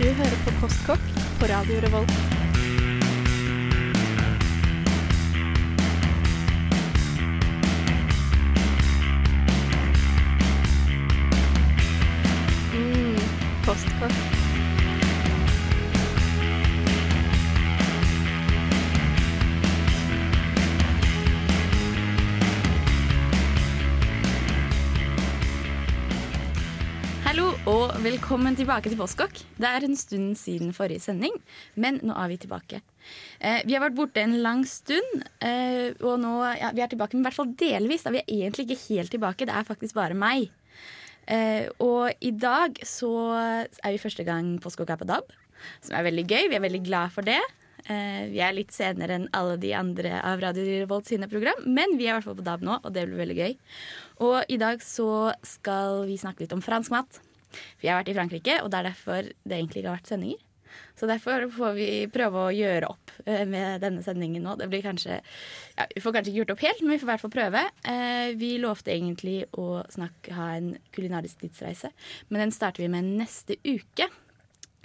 Du hører på Postkokk på Radio Revolt. Mm, postkokk. Velkommen tilbake til Postkokk. Det er en stund siden forrige sending, men nå er vi tilbake. Eh, vi har vært borte en lang stund, eh, og nå ja, vi er tilbake, men i hvert fall delvis. Da. Vi er egentlig ikke helt tilbake, det er faktisk bare meg. Eh, og i dag så er vi første gang Postkokk er på DAB, som er veldig gøy. Vi er veldig glad for det. Eh, vi er litt senere enn alle de andre av Radio Revolt sine program, men vi er i hvert fall på DAB nå, og det blir veldig gøy. Og i dag så skal vi snakke litt om fransk mat. Vi har vært i Frankrike, og det er derfor det egentlig ikke har vært sendinger. Så derfor får vi prøve å gjøre opp eh, med denne sendingen nå. Det blir kanskje, ja, Vi får kanskje ikke gjort opp helt, men vi får i hvert fall prøve. Eh, vi lovte egentlig å snakke, ha en kulinarisk tidsreise, men den starter vi med neste uke.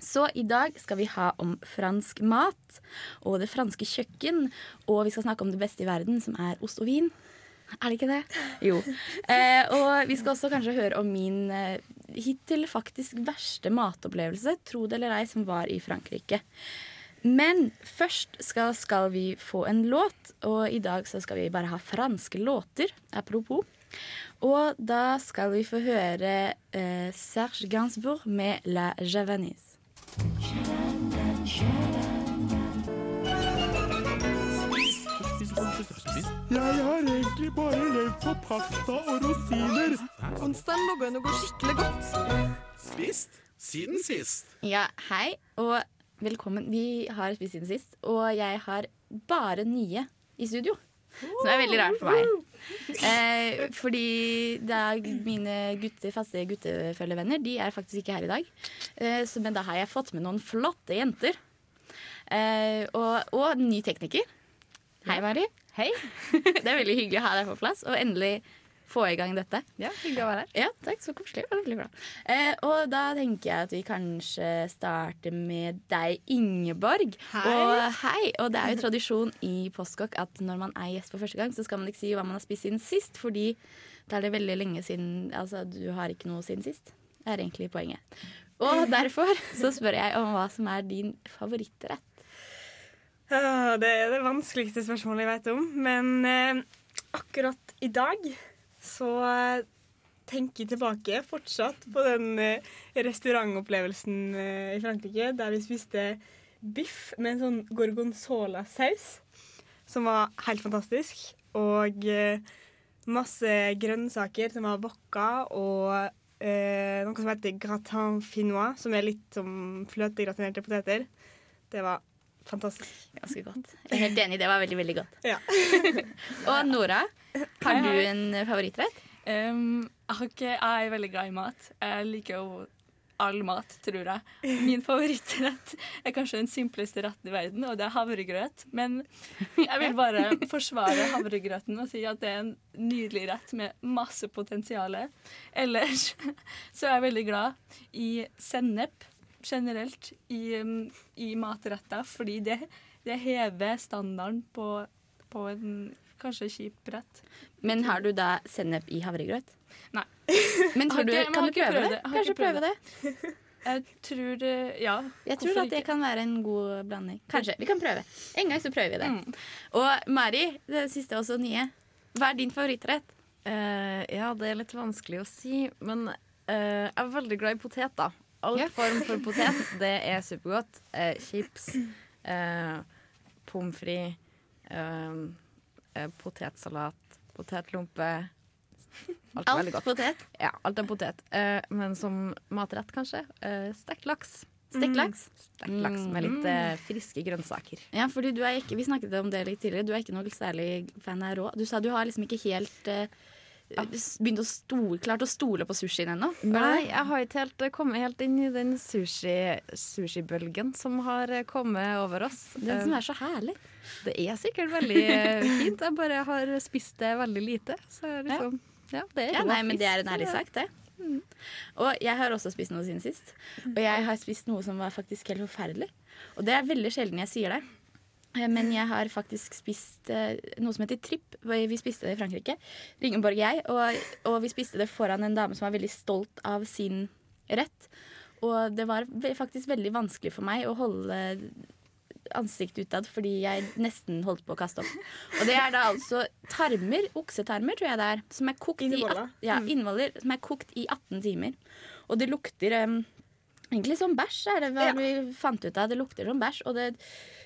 Så i dag skal vi ha om fransk mat og det franske kjøkken. Og vi skal snakke om det beste i verden, som er ost og vin. Er det ikke det? Jo. Eh, og vi skal også kanskje høre om min eh, hittil faktisk verste matopplevelse, tro det eller ei, som var i Frankrike. Men først skal, skal vi få en låt, og i dag så skal vi bare ha franske låter, apropos. Og da skal vi få høre eh, Serge Gainsbourg med La Javanese. Jeg har egentlig bare levd på pasta og rosiner. Onsdagen logga inn og går skikkelig godt. Spist siden sist. Ja, hei og velkommen. Vi har spist siden sist, og jeg har bare nye i studio. Som er veldig rart for meg. Eh, fordi det er mine gutte, faste guttefølgevenner De er faktisk ikke her i dag. Eh, så, men da har jeg fått med noen flotte jenter. Eh, og, og ny tekniker. Hei, Mari. Hei. det er veldig hyggelig å ha deg på plass, og endelig få i gang dette. Ja, Hyggelig å være her. Ja, takk, så koselig. Veldig bra. Eh, og da tenker jeg at vi kanskje starter med deg, Ingeborg. Hei. Og hei. Og det er jo tradisjon i Postkokk at når man er gjest for første gang, så skal man ikke si hva man har spist siden sist, fordi da er det veldig lenge siden Altså, du har ikke noe siden sist. Det er egentlig poenget. Og derfor så spør jeg om hva som er din favorittrett. Ah, Det er det vanskeligste spørsmålet jeg vet om. Men eh, akkurat i dag så eh, tenker jeg tilbake fortsatt på den eh, restaurantopplevelsen eh, i Frankrike der vi spiste biff med en sånn gorgonzola-saus, som var helt fantastisk. Og eh, masse grønnsaker som var wokka, og eh, noe som heter gratin finois, som er litt som fløtegratinerte poteter. Det var fantastisk. Ganske godt. Jeg er helt enig, det var veldig, veldig godt. Ja. Og Nora, har du en favorittrett? Um, jeg, jeg er veldig glad i mat. Jeg liker jo all mat, tror jeg. Min favorittrett er kanskje den simpleste retten i verden, og det er havregrøt. Men jeg vil bare forsvare havregrøten og si at det er en nydelig rett med masse potensial. Ellers så er jeg veldig glad i sennep generelt i, um, i matretter, fordi det, det hever standarden på, på en kanskje kjip rett. Men har du da sennep i havregrøt? Nei. Men Har har du, ikke- kan du prøve det? det. Kanskje prøve det? Jeg tror eh, Ja. Jeg tror at det ikke? kan være en god blanding. Kanskje. Vi kan prøve. En gang så prøver vi det. Mm. Og Mari, det siste også nye. Hva er din favorittrett? Uh, ja, det er litt vanskelig å si, men uh, jeg er veldig glad i potet, da. All yeah. form for potet, det er supergodt. Eh, chips, eh, pommes frites, eh, eh, potetsalat, potetlompe. Alt Alt er potet. Ja, alt er potet. Eh, men som matrett, kanskje, uh, stekt laks. Stekt laks. Stekt laks med litt eh, friske grønnsaker. Ja, fordi du er ikke, Vi snakket om det litt tidligere. Du er ikke noe særlig fan av rå. Du sa du har liksom ikke helt eh, begynt å stole, klart å stole på sushien ennå. Nei, jeg har ikke helt eh, kommet helt inn i den sushi- sushibølgen som har eh, kommet over oss. Den som er så herlig. Det er sikkert veldig eh, fint. Jeg bare har spist det veldig lite. Så liksom, ja, det er Ja, nei, men det er en ærlig sak, det. Og jeg har også spist noe siden sist. Og jeg har spist noe som var faktisk helt forferdelig. Og det er veldig sjelden jeg sier det. Eh, Men jeg har faktisk spist eh, noe som heter tripp. Vi spiste det i Frankrike. Ringeborg og jeg. Og, og vi spiste det foran en dame som var veldig stolt av sin rett. Og det var faktisk veldig vanskelig for meg å holde ansiktet utad fordi jeg nesten holdt på å kaste opp. Og det er da altså tarmer, oksetarmer tror jeg det er, som er kokt i, ja, innvoller, som er kokt i 18 timer. Og det lukter um, egentlig som bæsj, er det hva Ja. vi fant ut av. Det lukter som bæsj, og det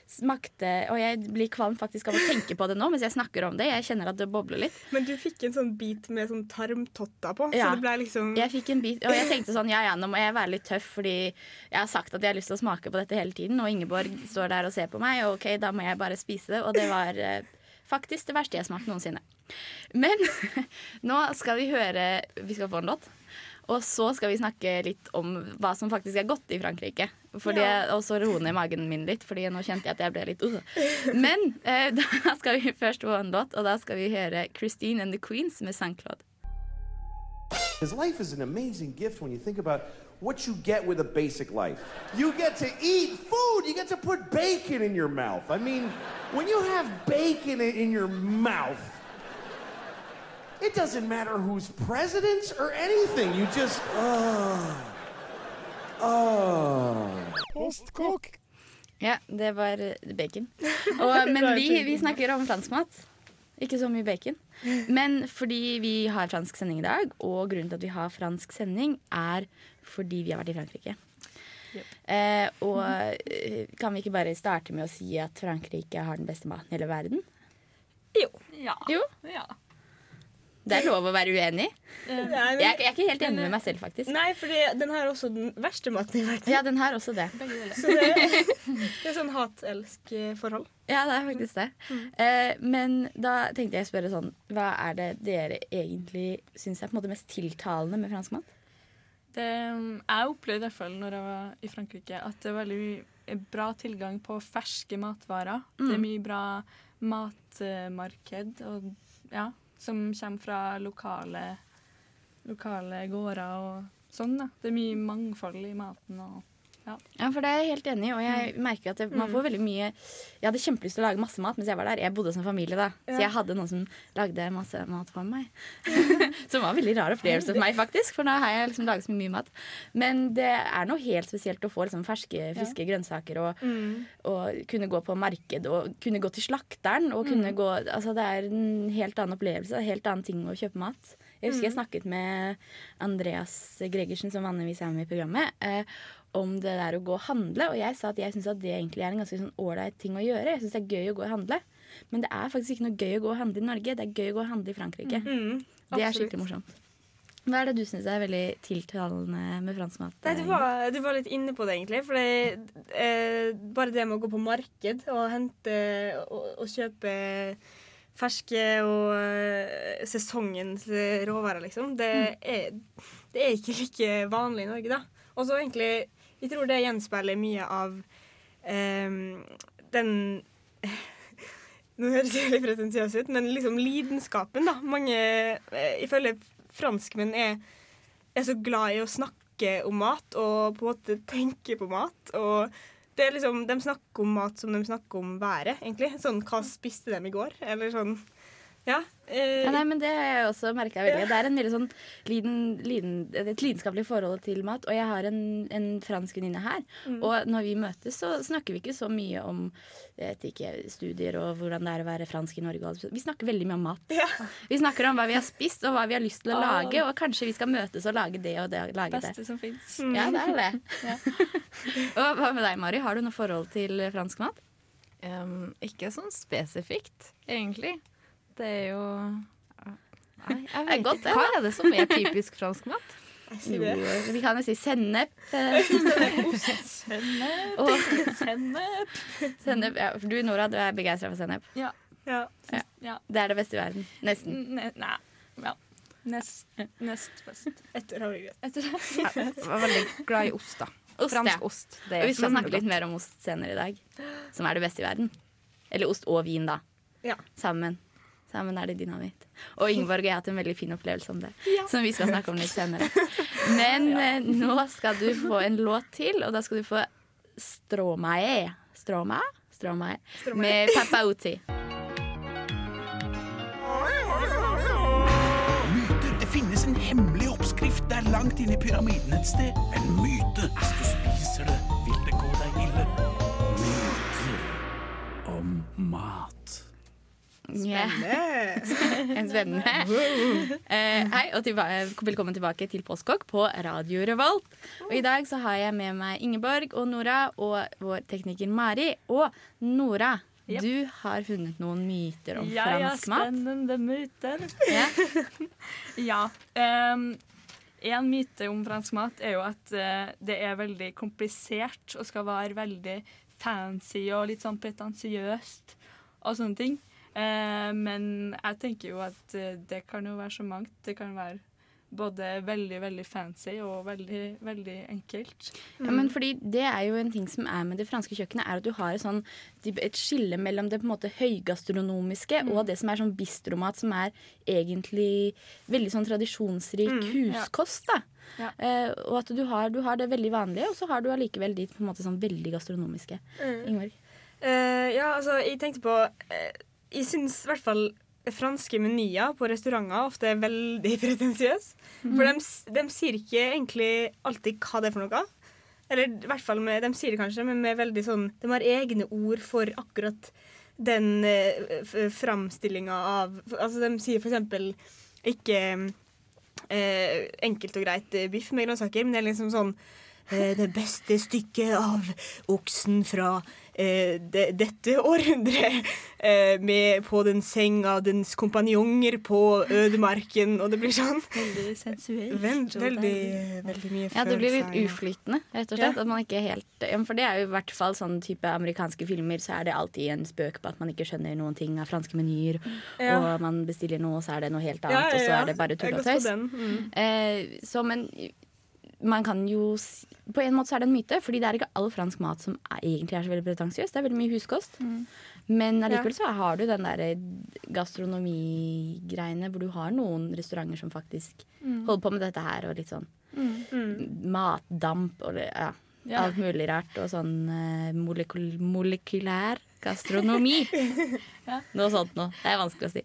smakte Og jeg blir kvalm faktisk av å tenke på det nå mens jeg snakker om det. Jeg kjenner at det bobler litt. Men du fikk en sånn bit med sånn tarmtotta på, Ja. så det ble liksom Jeg fikk en bit, og jeg tenkte sånn, ja ja, nå må jeg være litt tøff, fordi jeg har sagt at jeg har lyst til å smake på dette hele tiden, og Ingeborg står der og ser på meg, og ok, da må jeg bare spise det, og det var eh, faktisk det verste jeg har smakt noensinne. Men nå skal vi høre, vi skal få en låt, og så skal vi snakke litt om hva som faktisk er godt i Frankrike. Fordi, Og så roe ned magen min litt, fordi nå kjente jeg at jeg ble litt uh. Men eh, da skal vi først få en låt, og da skal vi høre Christine and the Queens med St. Claude. His life is an amazing gift when you think about what you get with a basic life. You get to eat food, you get to put bacon in your mouth. I mean, when you have bacon in your mouth, it doesn't matter who's president or anything. You just, uh, uh. Postkokk. Ja, det var eh, bacon. Og, men vi, vi snakker om fransk mat. Ikke så mye bacon. Men fordi vi har fransk sending i dag, og grunnen til at vi har fransk sending, er fordi vi har vært i Frankrike. Eh, og eh, kan vi ikke bare starte med å si at Frankrike har den beste maten i hele verden? Jo. Ja. Jo. ja. Det er lov å være uenig. Nei, men, Jeg, jeg er ikke helt enig med meg selv, faktisk. nei, for den har også den verste maten i verden. Ja, den har også det. Så det, det er sånn hat-elsk-forhold. Ja, det er faktisk det. Eh, men da tenkte jeg å spørre sånn Hva er det dere egentlig syns er på en måte mest tiltalende med fransk mat? Det, jeg opplevde i hvert fall når jeg var i Frankrike, at det er veldig bra tilgang på ferske matvarer. Det er mye bra matmarked og, ja, som kommer fra lokale, lokale gårder og sånn. Da. Det er mye mangfold i maten. Og, Ja, for det er jeg helt enig i. Og jeg merker at det, man får veldig mye Jeg hadde kjempelyst til å lage masse mat mens jeg var der. Jeg bodde som familie da, så jeg hadde noen som lagde masse mat for meg. som var en veldig rar opplevelse for meg, faktisk. For nå har jeg liksom laget så mye mat. Men det er noe helt spesielt å få liksom ferske, friske grønnsaker og, og kunne gå på marked og kunne gå til slakteren. Og kunne gå, altså det er en helt annen opplevelse, en helt annen ting å kjøpe mat. Jeg husker jeg snakket med Andreas Gregersen, som vanligvis er med i programmet, eh, om det der å gå og handle. Og jeg sa at jeg syns det egentlig er en ganske sånn ålreit ting å gjøre. Jeg syns det er gøy å gå og handle. Men det er faktisk ikke noe gøy å gå og handle i Norge. Det er gøy å gå og handle i Frankrike. det er skikkelig morsomt. Hva er det du syns er veldig tiltalende med fransk mat? Nei, du var, du var litt inne på det, egentlig. For det, eh, bare det med å gå på marked og hente og, og kjøpe ferske og eh, sesongens råvarer, liksom, det er, det er ikke like vanlig i Norge, da. Og så egentlig Jeg tror det gjenspeiler mye av um, den Nå høres det litt pretensiøst ut, men liksom lidenskapen, da. Mange, eh, ifølge franskmenn, er, er så glad i å snakke om mat og på en måte tenke på mat. Og det er liksom, de snakker om mat som de snakker om været, egentlig. Sånn hva spiste de i går? Eller sånn Ja. Eh, Ja, nei, men Det har jeg også merka veldig. Det er en veldig sånn liden, liden, et lidenskapelig forhold til mat. Og jeg har en, en fransk venninne her. Og når vi møtes, så snakker vi ikke så mye om jeg vet ikke, studier og hvordan det er å være fransk i Norge. Vi snakker veldig mye om mat. Ja. Vi snakker om hva vi har spist og hva vi har lyst til å Ah. lage. Og kanskje vi skal møtes og lage det og det. Og lage det. beste som fins. Ja, det er det. og hva med deg, Mari? Har du noe forhold til fransk mat? Um, ikke sånn spesifikt, egentlig. Det er jo Nei, jeg vet godt, ikke. Hva er det som er typisk fransk mat? Jo, vi kan jo si sennep. Sennep, sennep. sennep ja, du, Nora, du er begeistra for sennep. Ja. ja. ja. Det er det beste i verden. Nesten. Ne nei. Ja. Nest, nest best. Etter havregrøt. Etter det. Jeg var veldig glad i ost, da. Ost, Fransk ja. ost. Det Og vi skal snakke litt mer om ost senere i dag. Som er det beste i verden. Eller ost og vin, da. Ja. Sammen. Sammen er det dynamitt. Og Ingeborg og jeg har hatt en veldig fin opplevelse om det, som vi skal snakke om litt senere. Men ja. nå skal du få en låt til, og da skal du få Stromae. Stromae? Stromae. Med Papa Oti Myter. Det finnes en hemmelig oppskrift der langt inne i pyramiden et sted. En myte. Hvis du spiser det, vil det gå deg ille. Myter om mat. Ja. En spennende. Uh, hei, og tilba velkommen tilbake til Postkokk på Radio Revolt. Og I dag så har jeg med meg Ingeborg og Nora og vår tekniker Mari. Og Nora, Yep. du har funnet noen myter om Ja, ja, fransk mat. spennende myter. Ja. Ja. ehm, en myte om fransk mat er jo at uh, det er veldig komplisert og skal være veldig fancy og litt sånn pretensiøst og sånne ting. Eh, men jeg tenker jo at eh, det kan jo være så mangt. Det kan være både veldig, veldig fancy og veldig, veldig enkelt. Ja, men fordi Det er jo en ting som er med det franske kjøkkenet, er at du har et, sånn, et skille mellom det på en måte høygastronomiske og det som er sånn bistromat, som er egentlig veldig sånn tradisjonsrik huskost. da. Ja. Uh, og at du har, du har det veldig vanlige, og så har du allikevel de på en måte sånn veldig gastronomiske. Ingvar? Uh, ja, altså, jeg tenkte på eh, Jeg syns i hvert fall franske menyer på restauranter ofte er veldig pretensiøse. For de, de sier ikke egentlig alltid hva det er for noe. Eller i hvert fall med, de sier det kanskje, men med veldig sånn De har egne ord for akkurat den eh, framstillinga av Altså, de sier for eksempel ikke eh, enkelt og greit biff med grønnsaker, men det er liksom sånn eh, det beste stykket av oksen fra de, dette århundret eh, med, på den senga dens kompanjonger på ødemarken, og det blir sånn Veldig sensuelt. veldig, deilig. veldig mye Ja, det blir litt uflytende, rett og slett. At man ikke helt, for det er jo i hvert fall sånn type amerikanske filmer, så er det alltid en spøk på at man ikke skjønner noen ting av franske menyer. Ja. Og man bestiller noe, og så er det noe helt Ja, annet, ja, og så er det bare tull og tøys. mm. Eh, så, men man kan jo På en måte så er det en myte, fordi det er ikke all fransk mat som er, egentlig er så veldig pretensiøs. Det er veldig mye huskost. Men allikevel så har du den derre gastronomigreiene hvor du har noen restauranter som faktisk holder på med dette her, og litt sånn matdamp og det- ja, Ja. alt mulig rart. Og sånn eh, molekul molekylær gastronomi. Noe sånt noe. Det er vanskelig å si.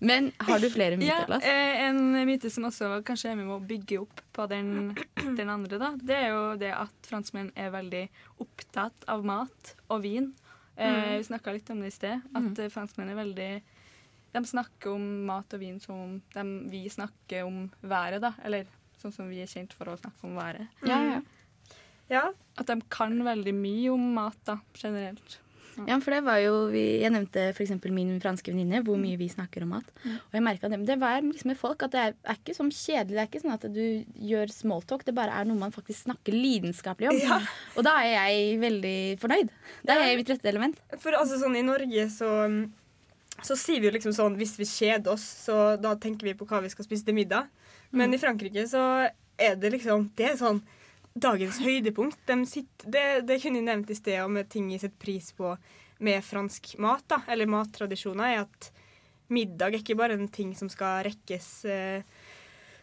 Men har du flere myter, Lass? Ja, en myte som også kanskje er med å bygge opp på den, den andre, da, det er jo det at franskmenn er veldig opptatt av mat og vin. Eh, vi snakka litt om det i sted, at mm. franskmenn er veldig De snakker om mat og vin som om de, vi snakker om været, da. Eller sånn som vi er kjent for å snakke om været. Ja, ja. Ja, At de kan veldig mye om mat, da, generelt. Ja, for det var jo, vi, Jeg nevnte f.eks. min franske venninne, hvor mye vi snakker om mat. Og jeg merket det, men det var liksom med folk at det er, er ikke sånn kjedelig. Det er ikke sånn at du gjør smalltalk. Det bare er noe man faktisk snakker lidenskapelig om. Ja. Og da er jeg veldig fornøyd. Da er jeg mitt rette element. For altså sånn i Norge så så sier vi jo liksom sånn hvis vi kjeder oss, så da tenker vi på hva vi skal spise til middag. Men i Frankrike så er det liksom Det er sånn dagens høydepunkt. De sitter, det, det kunne jeg nevnt i sted om ting jeg setter pris på med fransk mat, da, eller mattradisjoner, er at middag er ikke bare en ting som skal rekkes eh,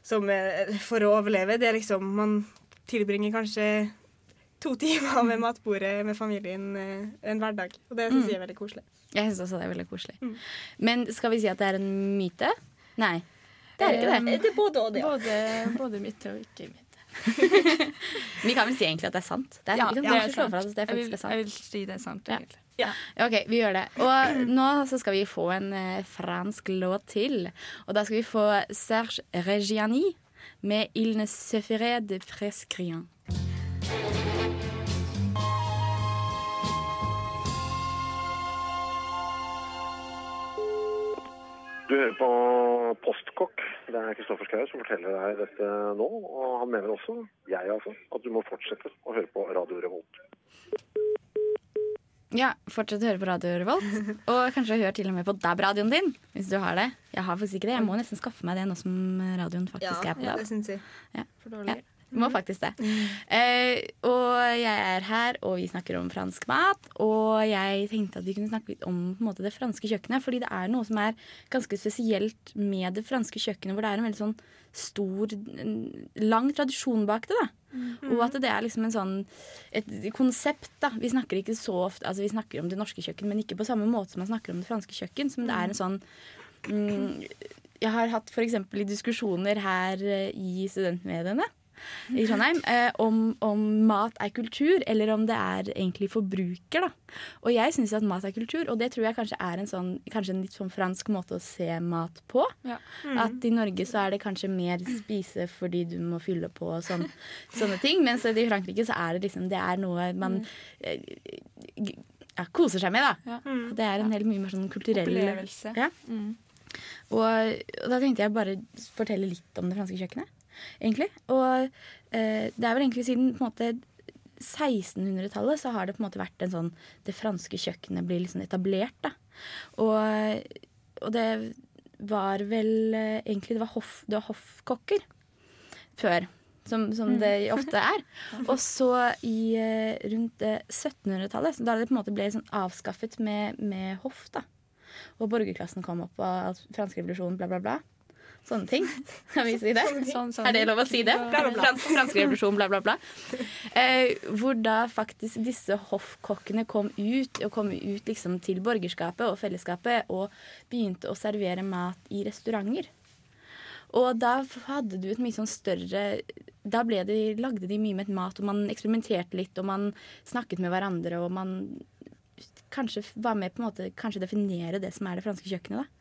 som, eh, for å overleve. Det er liksom Man tilbringer kanskje to timer ved matbordet med familien eh, en hverdag. Og det syns jeg er veldig koselig. Jeg syns også det er veldig koselig. Mm. Men skal vi si at det er en myte? Nei. Det er ikke det. Det er både og, det. Både, både myte og ikke myte. Vi kan vel si egentlig at det er sant. Det er, Ja, ikke sant? det er sant. at det er Jeg vil, sant. jeg vil si det er sant, Ja. Ja. Ok, vi gjør det. Og nå så skal vi få en eh, fransk låt til. Og da skal vi få Serge Regiani med 'Il ne suffirait de prescriant'. Du hører på Postkokk. Det er Kristoffer Schou som forteller deg dette nå. Og han mener også, jeg altså, at du må fortsette å høre på Radio Revolt. Ja, fortsett å høre på Radio Revolt. Og kanskje hør til og med på DAB-radioen din, hvis du har det. Jeg har faktisk ikke det. Jeg må nesten skaffe meg det nå som radioen faktisk er på DAB. ja, det syns jeg. Ja. For dårlig. Må faktisk det. Uh, og jeg er her, og vi snakker om fransk mat. Og jeg tenkte at vi kunne snakke litt om måte, det franske kjøkkenet. Fordi det er noe som er ganske spesielt med det franske kjøkkenet, hvor det er en veldig sånn stor, lang tradisjon bak det. da. Og at det er liksom en sånn et konsept. da. Vi snakker ikke så ofte, altså vi snakker om det norske kjøkken, men ikke på samme måte som man snakker om det franske kjøkken. Som det er en sånn mm, Jeg har hatt f.eks. i diskusjoner her eh, i studentmediene i Trondheim eh, om, om mat er kultur, eller om det er egentlig forbruker. da. Og jeg syns at mat er kultur, og det tror jeg kanskje er en sånn, kanskje en litt sånn fransk måte å se mat på. Ja. At i Norge så er det kanskje mer spise fordi du må fylle på og sånn, sånne ting. Mens i Frankrike så er det liksom Det er noe man eh, ja, koser seg med, da. Ja. Det er en helt mye mer sånn kulturell Opplevelse. Ja. Mm. Og, og da tenkte jeg bare fortelle litt om det franske kjøkkenet, egentlig. Og eh, det er vel egentlig siden på en måte 1600-tallet så har det på en måte vært en sånn Det franske kjøkkenet blir liksom etablert, da. Og, og det var vel eh, egentlig Det var, hoff, det var hoffkokker før. Som, som det ofte er. Og så i eh, rundt eh, 1700-tallet, så da det på en måte ble sånn avskaffet med, med hoff, da. Og borgerklassen kom opp, og fransk revolusjon, bla, bla, bla. Sånne ting. Kan vi si det? Sånn, sånn. Er det lov å si det? Fransk revolusjon, bla, bla, bla. Eh, hvor da faktisk disse hoffkokkene kom ut, og kom ut liksom til borgerskapet og fellesskapet, og begynte å servere mat i restauranter. Og da hadde du et mye sånn større Da ble de, lagde de mye med mat, og man eksperimenterte litt, og man snakket med hverandre, og man kanskje var med på en måte kanskje definere det som er det franske kjøkkenet. da.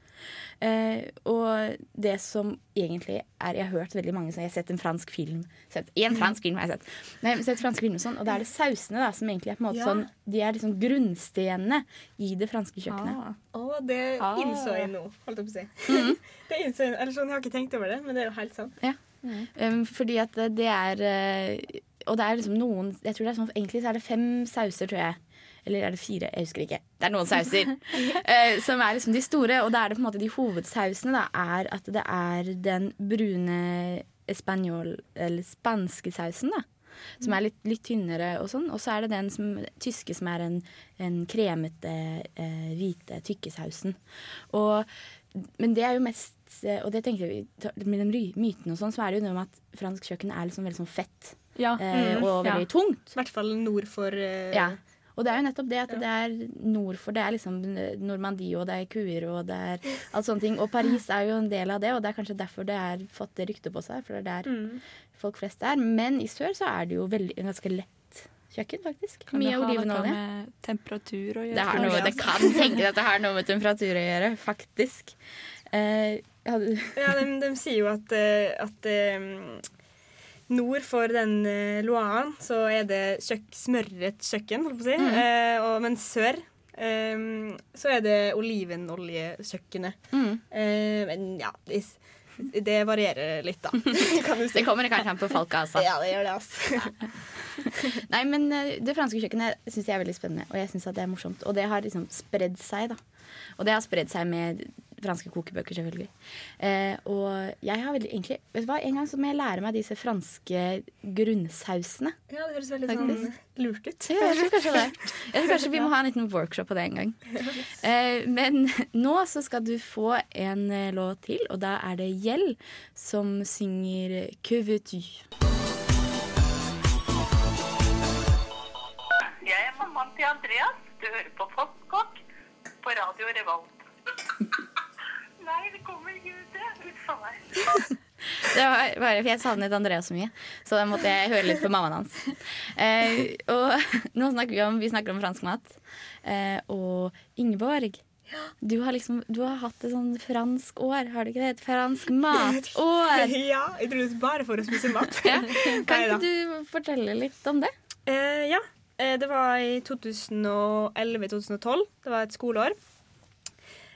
Eh, og det som egentlig er Jeg har hørt veldig mange Jeg har sett en fransk film. Sett, en fransk film har jeg sett. Nei, jeg har sett fransk film og sånn, og da er det sausene da, som egentlig er på en måte Ja. sånn De er liksom grunnstenene i det franske kjøkkenet. Ah. oh, det Ah. innså jeg nå, holdt jeg på å si. Mhm. det innså jeg, eller sånn, Jeg har ikke tenkt over det, men det er jo helt sant. Um, fordi at det er eh, Og det er liksom noen Jeg tror det er sånn Egentlig så er det fem sauser, tror jeg. Eller er det fire? Jeg husker ikke. Det er noen sauser. uh, som er liksom de store. Og da er det på en måte de hovedsausene da, er at det er den brune espanjol, eller spanske sausen, da. Som er litt, litt tynnere og sånn. Og så er det den som, tyske som er en, den kremete, eh, hvite tykkesausen. Og, men det er jo mest eh, Og det tenkte jeg med den myten og sånn, så er det jo noe med at fransk kjøkken er liksom veldig sånn fett. Ja. Eh, og og Ja. veldig tungt. I hvert fall nord for eh, Ja. Og det er jo nettopp det at det er nord for Det er liksom Normandie, og det er kuer, og det er alt sånne ting. Og Paris er jo en del av det, og det er kanskje derfor det har fått det ryktet på seg. For det er der Mm. folk flest er. Men i sør så er det jo veldig, en ganske lett kjøkken, faktisk. Kan Mye det ha noe olivenolje. med temperatur å gjøre? Det, har noe, det kan tenke at det har noe med temperatur å gjøre, faktisk. Uh, ja, de, de sier jo at, eh, at eh, nord for den uh, Loaren så er det kjøk, smørret kjøkken, holdt på å si. Mm. Eh, og, men sør eh, så er det olivenoljekjøkkenet. mm. Eh, men ja, det, det varierer litt, da. si. Det kommer kanskje an på folka, altså. Ja, det gjør det, altså. Nei, men eh, det franske kjøkkenet syns jeg er veldig spennende, og jeg synes at det er morsomt. Og det har liksom spredd seg, da. Og det har spredd seg med franske kokebøker, selvfølgelig. Eh, og jeg har veldig egentlig Vet du hva, en gang så må jeg lære meg disse franske grunnsausene. Ja, det høres veldig Faktisk. sånn lurt ut. Ja, jeg tror kanskje det. Jeg tror kanskje vi må ha en liten workshop på det en gang. Eh, men nå så skal du få en eh, låt til, og da er det Gjell som synger Que veux-tu? Jeg er mammaen til Andreas. Du hører på Postkokk på Radio Revolt. Nei, det kommer ut, det. Uff meg. Det var bare for jeg savnet Andreas så mye, så da måtte jeg høre litt på mammaen hans. Eh, og nå snakker vi om, vi snakker om fransk mat. Eh, og Ingeborg, du har liksom Du har hatt et sånn fransk år, har du ikke det? Et fransk matår! ja, jeg trodde det var bare for å spise mat. Ja. Kan ikke du fortelle litt om det? Eh, ja. Eh, det var i 2011-2012. Det var et skoleår.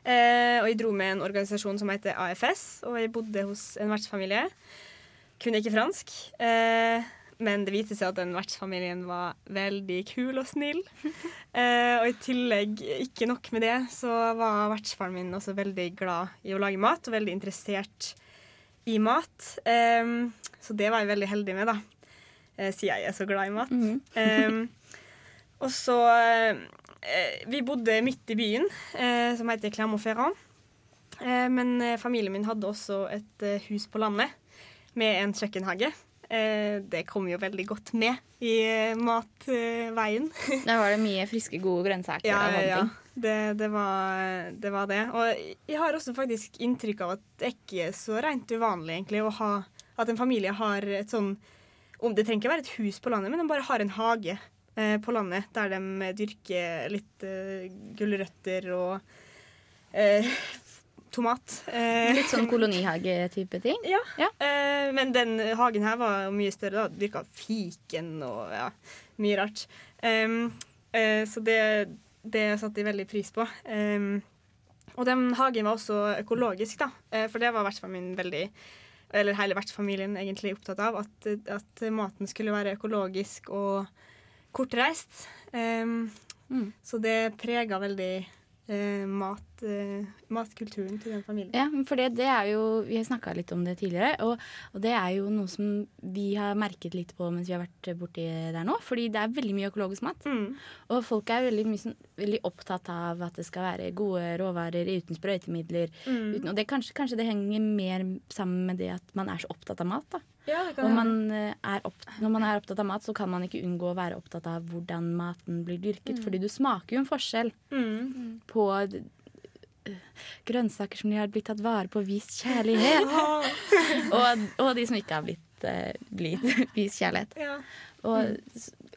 Eh, og jeg dro med en organisasjon som heter AFS, og jeg bodde hos en vertsfamilie. Kunne ikke fransk. Eh, men det viste seg at den vertsfamilien var veldig kul og snill. Eh, og i tillegg, ikke nok med det, så var vertsfaren min også veldig glad i å lage mat, og veldig interessert i mat. Eh, så det var jeg veldig heldig med, da. eh, siden jeg er så glad i mat. Mhm. Em, og så Vi bodde midt i byen, eh, som heter Clermont-Ferrand. Eh, men eh, familien min hadde også et eh, hus på landet med en kjøkkenhage. Eh, det kom jo veldig godt med i eh, matveien. Der var det mye friske, gode grønnsaker. Ja, og ja, sånne ja. ting. Det, det, var, det var det. Og jeg har også faktisk inntrykk av at det ikke er så rent uvanlig egentlig å ha at en familie har et sånn om Det trenger ikke være et hus på landet, men de bare har en hage eh, på landet der de dyrker litt eh, gulrøtter og eh, tomat. Eh, Litt sånn kolonihage-type ting. ja. Ja. Eh, men den hagen her var mye større. da. Dyrka fiken og ja, mye rart. Um, eh, så det, det satte de veldig pris på. Um, og den hagen var også økologisk, da. Eh, for det var vertsfamilien veldig eller hele vertsfamilien egentlig opptatt av. At, at maten skulle være økologisk og kortreist. Um, Mm. Så det prega veldig eh, mat, eh, matkulturen til den familien. Ja, for det, det er jo Vi har snakka litt om det tidligere, og, og det er jo noe som vi har merket litt på mens vi har vært borti der nå. Fordi det er veldig mye økologisk mat. Mm. Og folk er veldig, mye, sånn- veldig opptatt av at det skal være gode råvarer uten sprøytemidler. Mm. Uten, og det, kanskje, kanskje det henger mer sammen med det at man er så opptatt av mat. da. Ja, man eh, opp, når man er opptatt av mat, så kan man ikke unngå å være opptatt av hvordan maten blir dyrket. Fordi du smaker jo en forskjell Mm. På grønnsaker som de har blitt tatt vare på og vist kjærlighet. og, og de som ikke har blitt, eh, blitt vist kjærlighet. Ja. Og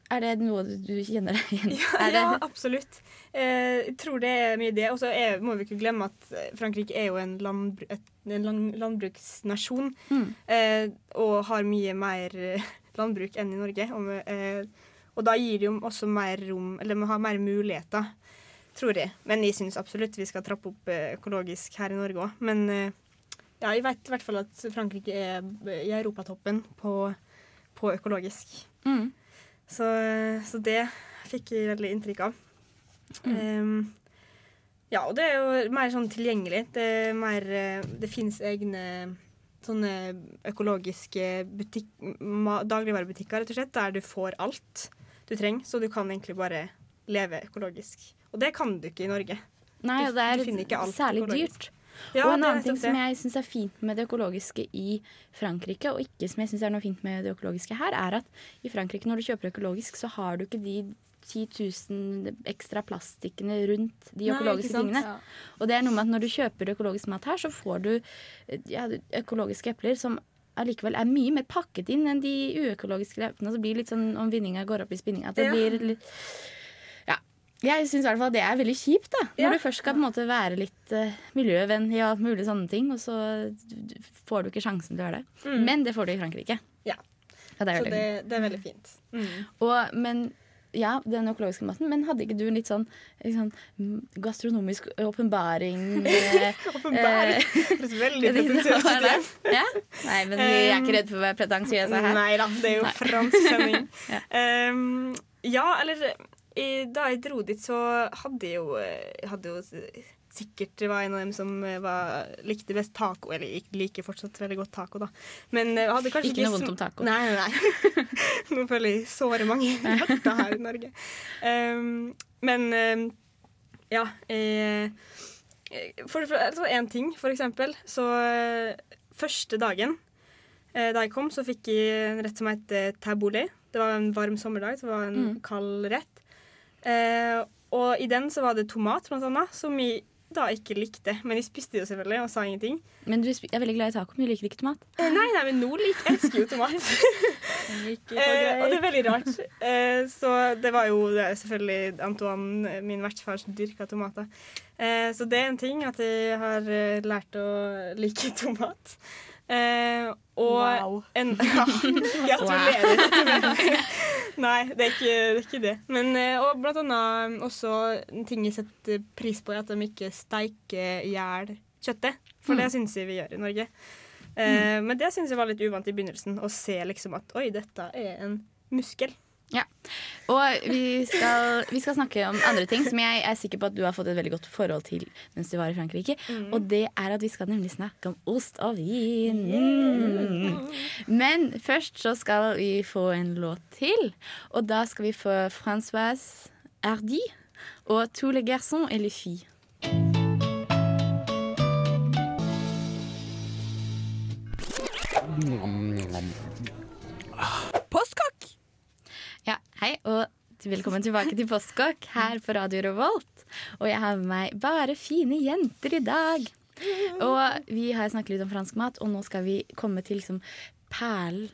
er det noe du kjenner deg igjen i? Ja, ja, absolutt. Eh, jeg tror det er mye det. Og så må vi ikke glemme at eh, Frankrike er jo en, landbru et, en land landbruksnasjon. Mm. Eh, og har mye mer eh, landbruk enn i Norge. Og, eh, og da gir det jo også mer rom Eller vi har mer muligheter, tror jeg. Men jeg syns absolutt vi skal trappe opp eh, økologisk her i Norge òg. Men eh, ja, jeg vet i hvert fall at Frankrike er i europatoppen på, på økologisk. Mm. Så, så det fikk jeg veldig inntrykk av. Em, ja, og det er jo mer sånn tilgjengelig. Det, er mer, eh, det fins egne sånne økologiske butikk, dagligvarebutikker rett og slett, der du får alt du trenger. Så du kan egentlig bare leve økologisk. Og det kan du ikke i Norge. Nei, og det er særlig dyrt. Ja, og en annen ting som jeg syns er fint med det økologiske i Frankrike, og ikke som jeg syns er noe fint med det økologiske her, er at i Frankrike når du kjøper økologisk, så har du ikke de 10 000 ekstra plastikkene rundt de økologiske Nei, tingene. tingene. Og det er noe med at når du kjøper økologisk mat her, så får du ja, økologiske epler som allikevel er mye mer pakket inn enn de uøkologiske eplene. Så blir det litt sånn om vinninga går opp i spinninga. At det Ja. blir litt Ja. Jeg syns i hvert fall det er veldig kjipt, da. Når Ja. du først skal måte være litt uh, miljøvennlig og alt mulig sånne ting, og så får du ikke sjansen til å gjøre det. Mm. Men det får du i Frankrike. Ja. Ja, det Så det, det er veldig fint. Mm. og, men ja, den økologiske maten. Men hadde ikke du en litt sånn, sånn mm, gastronomisk åpenbaring? eh, Åpenbart. Høres veldig pretensiøst ut ja? Nei, men jeg er ikke redd for å være pretensiøs her. Nei da, det er jo fransk sending. Ja. Um, ja, eller Da jeg dro dit, så hadde jeg jo, eh, hadde jo sikkert var en av dem som eh, var, likte best taco. Eller liker fortsatt veldig godt taco, da. Men eh, hadde kanskje Ikke noe vondt om taco. Nei, nei. Nå føler jeg såre mange hjerter her i Norge. Um, men um, ja For, for altså, en ting, for eksempel, så eh, Første dagen eh, da jeg kom, så fikk jeg en rett som het eh. Det var en varm sommerdag, så det var en Mm. kald rett. Eh, og i den så var det tomat, blant annet, som jeg da ikke likte. Men jeg spiste det jo selvfølgelig og sa ingenting. Men du er veldig glad i taco, men du liker ikke tomat? Eh, nei, nei, men nå jeg elsker jo tomat. eh, og det er veldig rart. Eh, så det var jo det selvfølgelig Antoine, min vertsfar, som dyrka tomater. Eh, så det er en ting at jeg har eh, lært å like tomat. Eh, og Wow. en ja, Gratulerer. Nei, det er, ikke, det er ikke det. Men, eh, og blant annet også en ting jeg setter pris på, er at de ikke steiker i hjel kjøttet. For det syns jeg vi gjør i Norge. Eh, Men det syns jeg var litt uvant i begynnelsen, å se liksom at oi, dette er en muskel. Og vi skal, vi skal snakke om andre ting som jeg er sikker på at du har fått et veldig godt forhold til mens du var i Frankrike. Og det er at vi skal nemlig snakke om ost og vin. Mm. Men først så skal vi få en låt til. Og da skal vi få Françoise Hardy og Tous les garçons et les filles. Postkokk! Hei, og velkommen tilbake til Postkokk her på Radio Revolt. Og jeg har med meg bare fine jenter i dag. Og vi har snakket litt om fransk mat, og nå skal vi komme til liksom perlen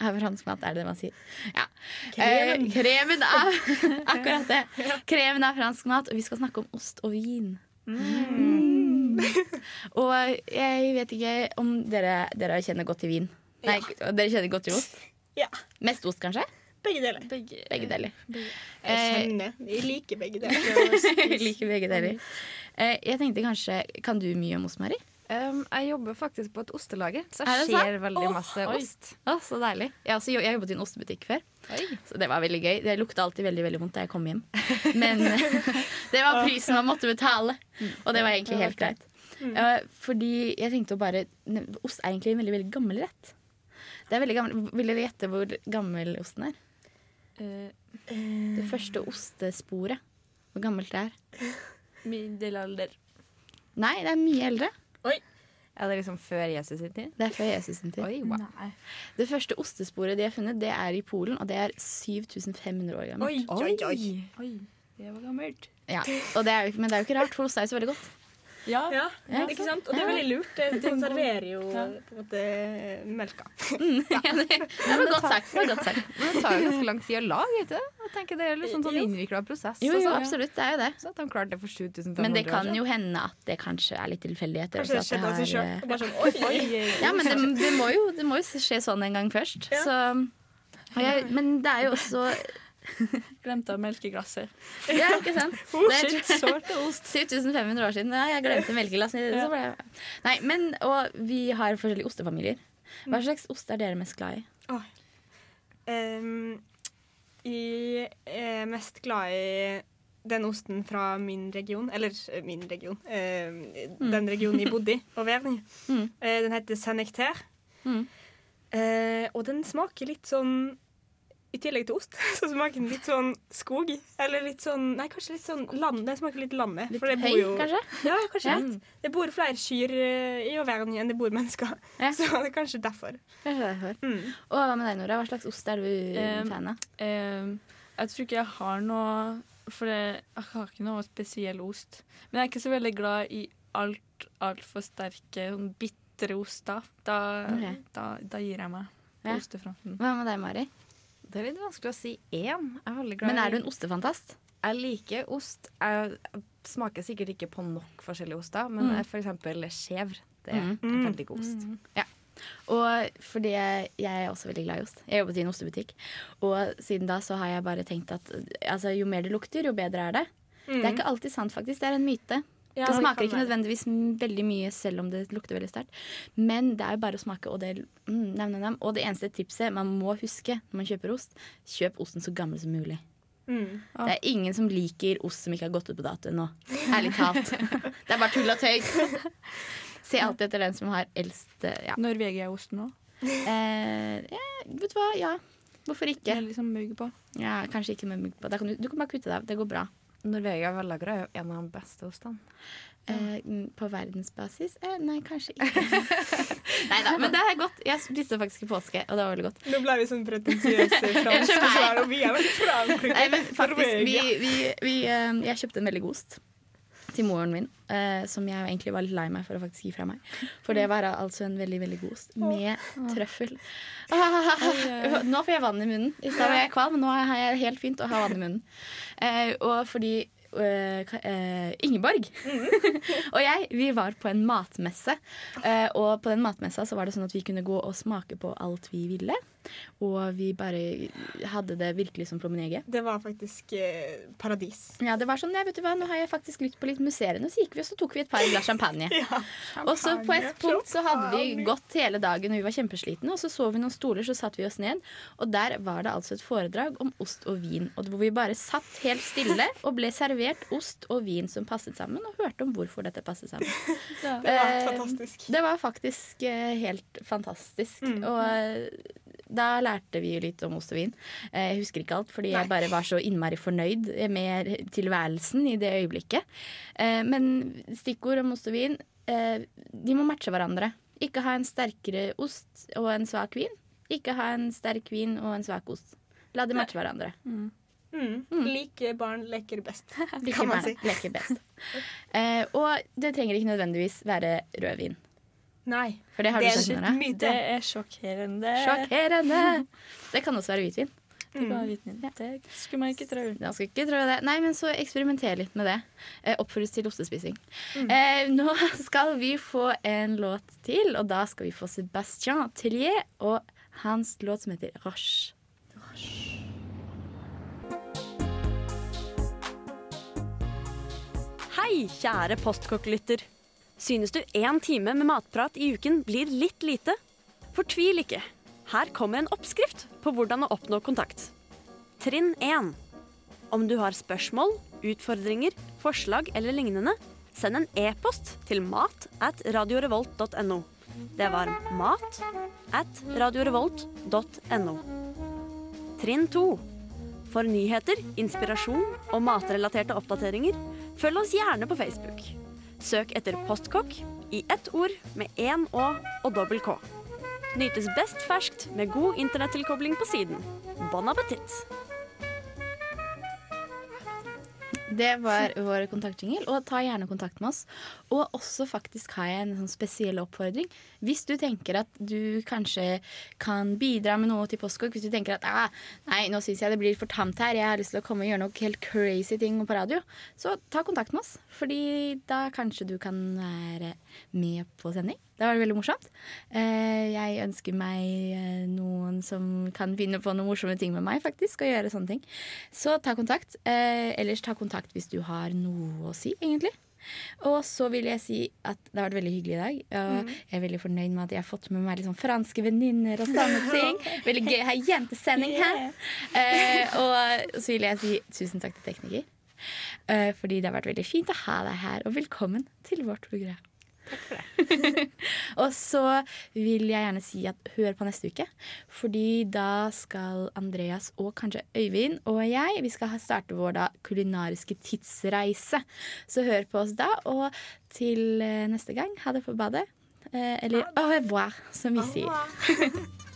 av fransk mat, er det det man sier? Ja. Kremen. Eh, kremen av Akkurat det. Kremen av fransk mat, og vi skal snakke om ost og vin. Mm. Og jeg vet ikke om dere, dere kjenner godt til vin. Nei, dere kjenner godt til ost? Ja. Mest ost, kanskje? Begge deler. Begge deler. Jeg Eh, kjenner. Jeg liker begge deler. Jeg liker begge deler. Eh, jeg tenkte kanskje Kan du mye om ost, Mari? Um, jeg jobber faktisk på et ostelager, så jeg ser veldig oh, masse oi. ost. Å, så deilig. Jeg, har også, jeg jobbet i en ostebutikk før, så det var veldig gøy. Det lukta alltid veldig veldig vondt da jeg kom hjem. Men det var prisen man måtte betale, og det var egentlig helt greit. Uh, fordi jeg tenkte å bare Ost er egentlig en veldig veldig gammel rett. Det er veldig gammel. Vil dere gjette hvor gammel osten er? Det første ostesporet. Hvor gammelt det er? Middelalder. Nei, det er mye eldre. Oi. Er det liksom før Jesus sin tid? Det er før Jesus sin tid. Oi, wow. Det første ostesporet de har funnet, det er i Polen, og det er 7500 år gammelt. Oi, oi, oi. Oi, det var gammelt. Ja, og det er men det er jo ikke rart, for ost er jo så veldig godt. Ja. Ja, Ja, ikke sant? Og det er veldig lurt. Det, det konserverer jo Ja. på en måte melka. Ja, det, var godt sagt. Det var godt sagt. Men det tar jo ganske lang tid å lage, ikke det? Jeg tenker Det er litt sånn, sånn innvikla prosess. Jo, jo, så- absolutt. Det er jo det. Så at de klarte det for 7500 Men det kan jo hende at det kanskje er litt tilfeldigheter. Kanskje det skjedde av seg sjøl. eh, sånn. Ja, men det, det, må jo, det må jo skje sånn en gang først. Ja. Så, og jeg, men det er jo også Glemte av melkeglasset. Ja, ikke sant? Oh, Det shit, sårt og ost. 7500 år siden. Ja, jeg glemte melkeglasset. Ja. ble. Nei, men, og vi har forskjellige ostefamilier. Hva slags ost er dere mest glad i? Em, jeg er mest glad i den osten fra min region. Eller eh, min region. em, Den regionen jeg bodde i, Auvergne. Mm. Uh, den heter Saint-Nectaire. Mm. Uh, og den smaker litt sånn I tillegg til ost, så smaker den litt sånn skog. Eller litt sånn Nei, kanskje litt sånn land. Den smaker litt landet. Litt for det bor høy, jo- kanskje? Ja, kanskje Ja. Det bor flere kyr eh, i Auvergne enn det bor mennesker. Ja. Så det er kanskje derfor. Kanskje derfor. Mm. Og hva med deg, Nora? Hva slags ost er du Um, fan av? Um, jeg tror ikke jeg har noe For jeg har ikke noe spesiell ost. Men jeg er ikke så veldig glad i alt altfor sterke, sånn bitre oster. Da, okay. da, da gir jeg meg på Ja. ostefronten. Hva med deg, Mari? Det er litt vanskelig å si én. Jeg er veldig glad Men er du en ostefantast? Jeg liker ost. Jeg smaker sikkert ikke på nok forskjellige oster, men Mm. f.eks. chèvre. Det er Mm. en veldig god ost. Og fordi jeg, er også veldig glad i ost. Jeg jobbet i en ostebutikk. Og siden da så har jeg bare tenkt at altså, jo mer det lukter, jo bedre er det. Det er ikke alltid sant, faktisk. Det er en myte. Ja, det smaker ikke nødvendigvis veldig mye selv om det lukter veldig sterkt. Men det er jo bare å smake, og det, mm, nem, nem, nem. og det eneste tipset man må huske når man kjøper ost, kjøp osten så gammel som mulig. Mm. Det er ingen som liker ost som ikke har gått ut på dato ennå. Ærlig talt. Det er bare tull og tøys. Se alltid etter den som har eldst Når ja. Norvegia-osten nå? Eh, ja, vet du hva, ja. Hvorfor ikke? Med liksom mugg på. Ja, kanskje ikke med mugg på. Da kan du, du kan bare kutte deg av. Det går bra. Norvegia Vellagra er jo en av de beste ostene. Eh, på verdensbasis? Eh, nei, kanskje ikke. nei da, men det er godt. Jeg spiste faktisk i påske, og det var veldig godt. Nå ble vi sånn pretensiøse franske svar, og vi er veldig franske. Nei, men faktisk, vi, vi, vi, eh, jeg kjøpte en veldig god ost til moren min, eh, som jeg egentlig var litt lei meg for å faktisk gi fra meg. For det var altså en veldig veldig god ost med trøffel. Ah, nå får jeg vann i munnen. I stad var jeg kvalm, men nå har jeg helt fint å ha vann i munnen. Eh, og fordi eh, eh, Ingeborg og jeg vi var på en matmesse. Eh, og på den matmessa så var det sånn at vi kunne gå og smake på alt vi ville. Og vi bare hadde det virkelig som promenege. Det var faktisk eh, paradis. Ja, det var sånn, ja, vet du hva, nå har jeg faktisk lyst på litt musserende, Så gikk vi og så tok vi et par glass champagne. og så på et punkt så hadde vi gått hele dagen og vi var kjempeslitne. Og så så vi noen stoler, så satte vi oss ned. Og der var det altså et foredrag om ost og vin. Og hvor vi bare satt helt stille og ble servert ost og vin som passet sammen, og hørte om hvorfor dette passet sammen. Det var Eh, fantastisk. Det var faktisk eh, helt fantastisk. Og eh, da lærte vi jo litt om ost og vin. Eh, Jeg husker ikke alt, fordi jeg bare var så innmari fornøyd med tilværelsen i det øyeblikket. Eh, Men stikkord om ost og vin, eh, de må matche hverandre. Ikke ha en sterkere ost og en svak vin. Ikke ha en sterk vin og en svak ost. La de matche hverandre. Mm. Like barn leker best, Like kan man barn si. leker best. Eh, og det trenger ikke nødvendigvis være rødvin. Nei. For det har Det du er en myte. Det er sjokkerende. Sjokkerende! Det kan også være hvitvin. Det, mm. ja. det skulle man ikke tro. Man skal ikke tro det. Nei, men så eksperimenter litt med det. Eh, oppfordres til ostespising. Eh, nå skal vi få en låt til, og da skal vi få Sebastian Tellier og hans låt som heter Roche. Hei, kjære postkokk-lytter. Synes du én time med matprat i uken blir litt lite? Fortvil ikke. Her kommer en oppskrift på hvordan å oppnå kontakt. Trinn 1. Om du har spørsmål, utfordringer, forslag eller lignende, send en e-post til mat at radiorevolt.no. Det var mat at radiorevolt.no. Trinn 2. For nyheter, inspirasjon og matrelaterte oppdateringer, følg oss gjerne på Facebook. Søk etter Postkokk i ett ord med én Å og dobbel K. Nytes best ferskt med god internettilkobling på siden. Bon appétit! Det var vår kontaktjingel. Og ta gjerne kontakt med oss. Og også faktisk har jeg en sånn spesiell oppfordring. Hvis du tenker at du kanskje kan bidra med noe til Postkokk, hvis du tenker at ah, nei, nå syns jeg det blir for tamt her, jeg har lyst til å komme og gjøre noe helt crazy ting på radio, så ta kontakt med oss. Fordi da kanskje du kan være med på sending. Det var veldig morsomt. Eh, Jeg ønsker meg eh, noen som kan finne på noen morsomme ting med meg, faktisk, og gjøre sånne ting. Så ta kontakt. Eh, Ellers ta kontakt hvis du har noe å si, egentlig. Og så vil jeg si at det har vært veldig hyggelig i dag. Og jeg er veldig fornøyd med at jeg har fått med meg sånn franske venninner og sånne ting. Veldig gøy å ha jentesending her. Eh, og så vil jeg si tusen takk til tekniker. Eh, fordi det har vært veldig fint å ha deg her, og velkommen til vårt program. og så vil jeg gjerne si at hør på neste uke. Fordi da skal Andreas og kanskje Øyvind og jeg Vi skal starte vår da kulinariske tidsreise. Så hør på oss da. Og til eh, neste gang, ha det på badet. Eh, eller au revoir, som vi sier.